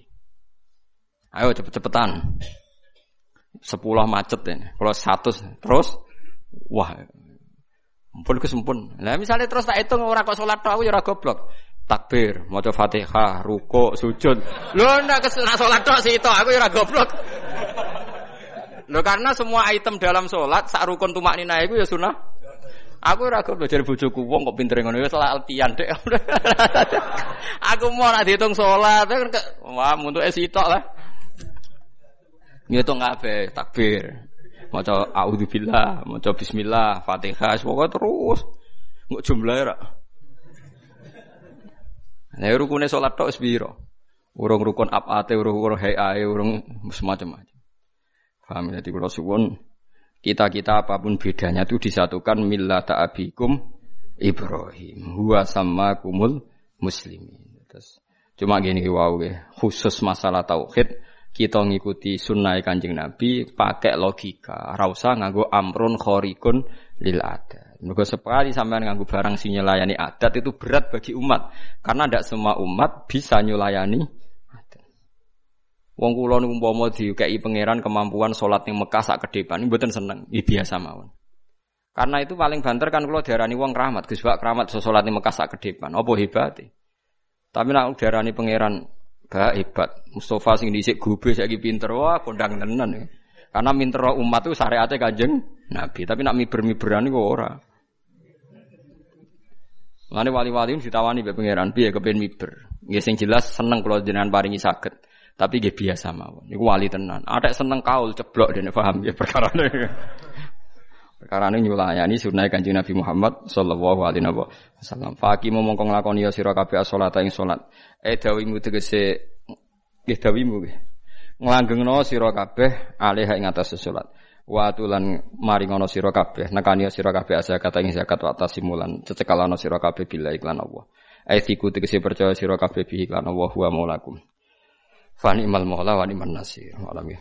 Ayo cepet-cepetan. Sepuluh macet ini. Kalau satu terus, wah, Mumpun kesempun. Nah misalnya terus tak hitung orang kok sholat tahu ya goblok. Takbir, mau fatihah, ruko, sujud. Lo ndak ke sana sholat tok sih itu, aku ya goblok. Lo karena semua item dalam sholat sak rukun tumak nina itu ya sunnah. Aku ora goblok jadi bojoku wong kok pinter ngono ya salah alpian dek. aku mau nak dihitung sholat kan wah untuk esitok lah. Ngitung kabeh takbir. Maca auzubillah, maca bismillah, Fatihah, semoga terus. Nggak jumlah ya. Nah, rukune salat tok wis Urung rukun abate, urung urung hayae, urung semacam-macam. Paham ya, jadi kalau suwun kita-kita apa pun bedanya itu disatukan millata abikum Ibrahim. Huwa sama kumul muslimin. Terus cuma gini wow khusus masalah tauhid kita ngikuti sunnah kanjeng Nabi pakai logika. Rausa nganggo amrun khorikun lil adat. Mergo sekali sampean nganggo barang sing nyelayani adat itu berat bagi umat karena tidak semua umat bisa nyulayani adat. Wong kula niku umpama diukei pangeran kemampuan salat ning Mekah sak ke depan mboten seneng, iki biasa mawon. Karena itu paling banter kan kula diarani wong keramat, Gus Pak keramat salat ning Mekah sak ke depan. Apa hebat? Tapi nek diarani pangeran Gak hebat. Mustafa sing dhisik gobe saiki pinter wah kondang tenan ya. Karena minter umat itu syariatnya kanjeng Nabi, tapi nak miber-miberan kok ora. Lani wali-wali ditawani be pangeran piye kepen miber. Nggih sing jelas seneng kalau jenengan paringi saged. Tapi nggih biasa mawon. Niku wali tenan. Ada seneng kaul ceblok dene paham ya perkara Perkara ini nyulayani sunnah kanjeng Nabi Muhammad sallallahu alaihi wasallam. Faki mau mongkong lakoni ya sira kabeh salat ing salat. Eh dawimu tegese nggih dawimu nggih. Nglanggengno sira kabeh alih ing atas salat. Wa tulan maringono sira kabeh nekani sira kabeh asa kata ing zakat wa tasimulan cecekalano sira kabeh bila iklan Allah. Eh siku tegese percaya sira kabeh bi iklan Allah wa maulakum. Fani imal maula wa niman nasir. Alam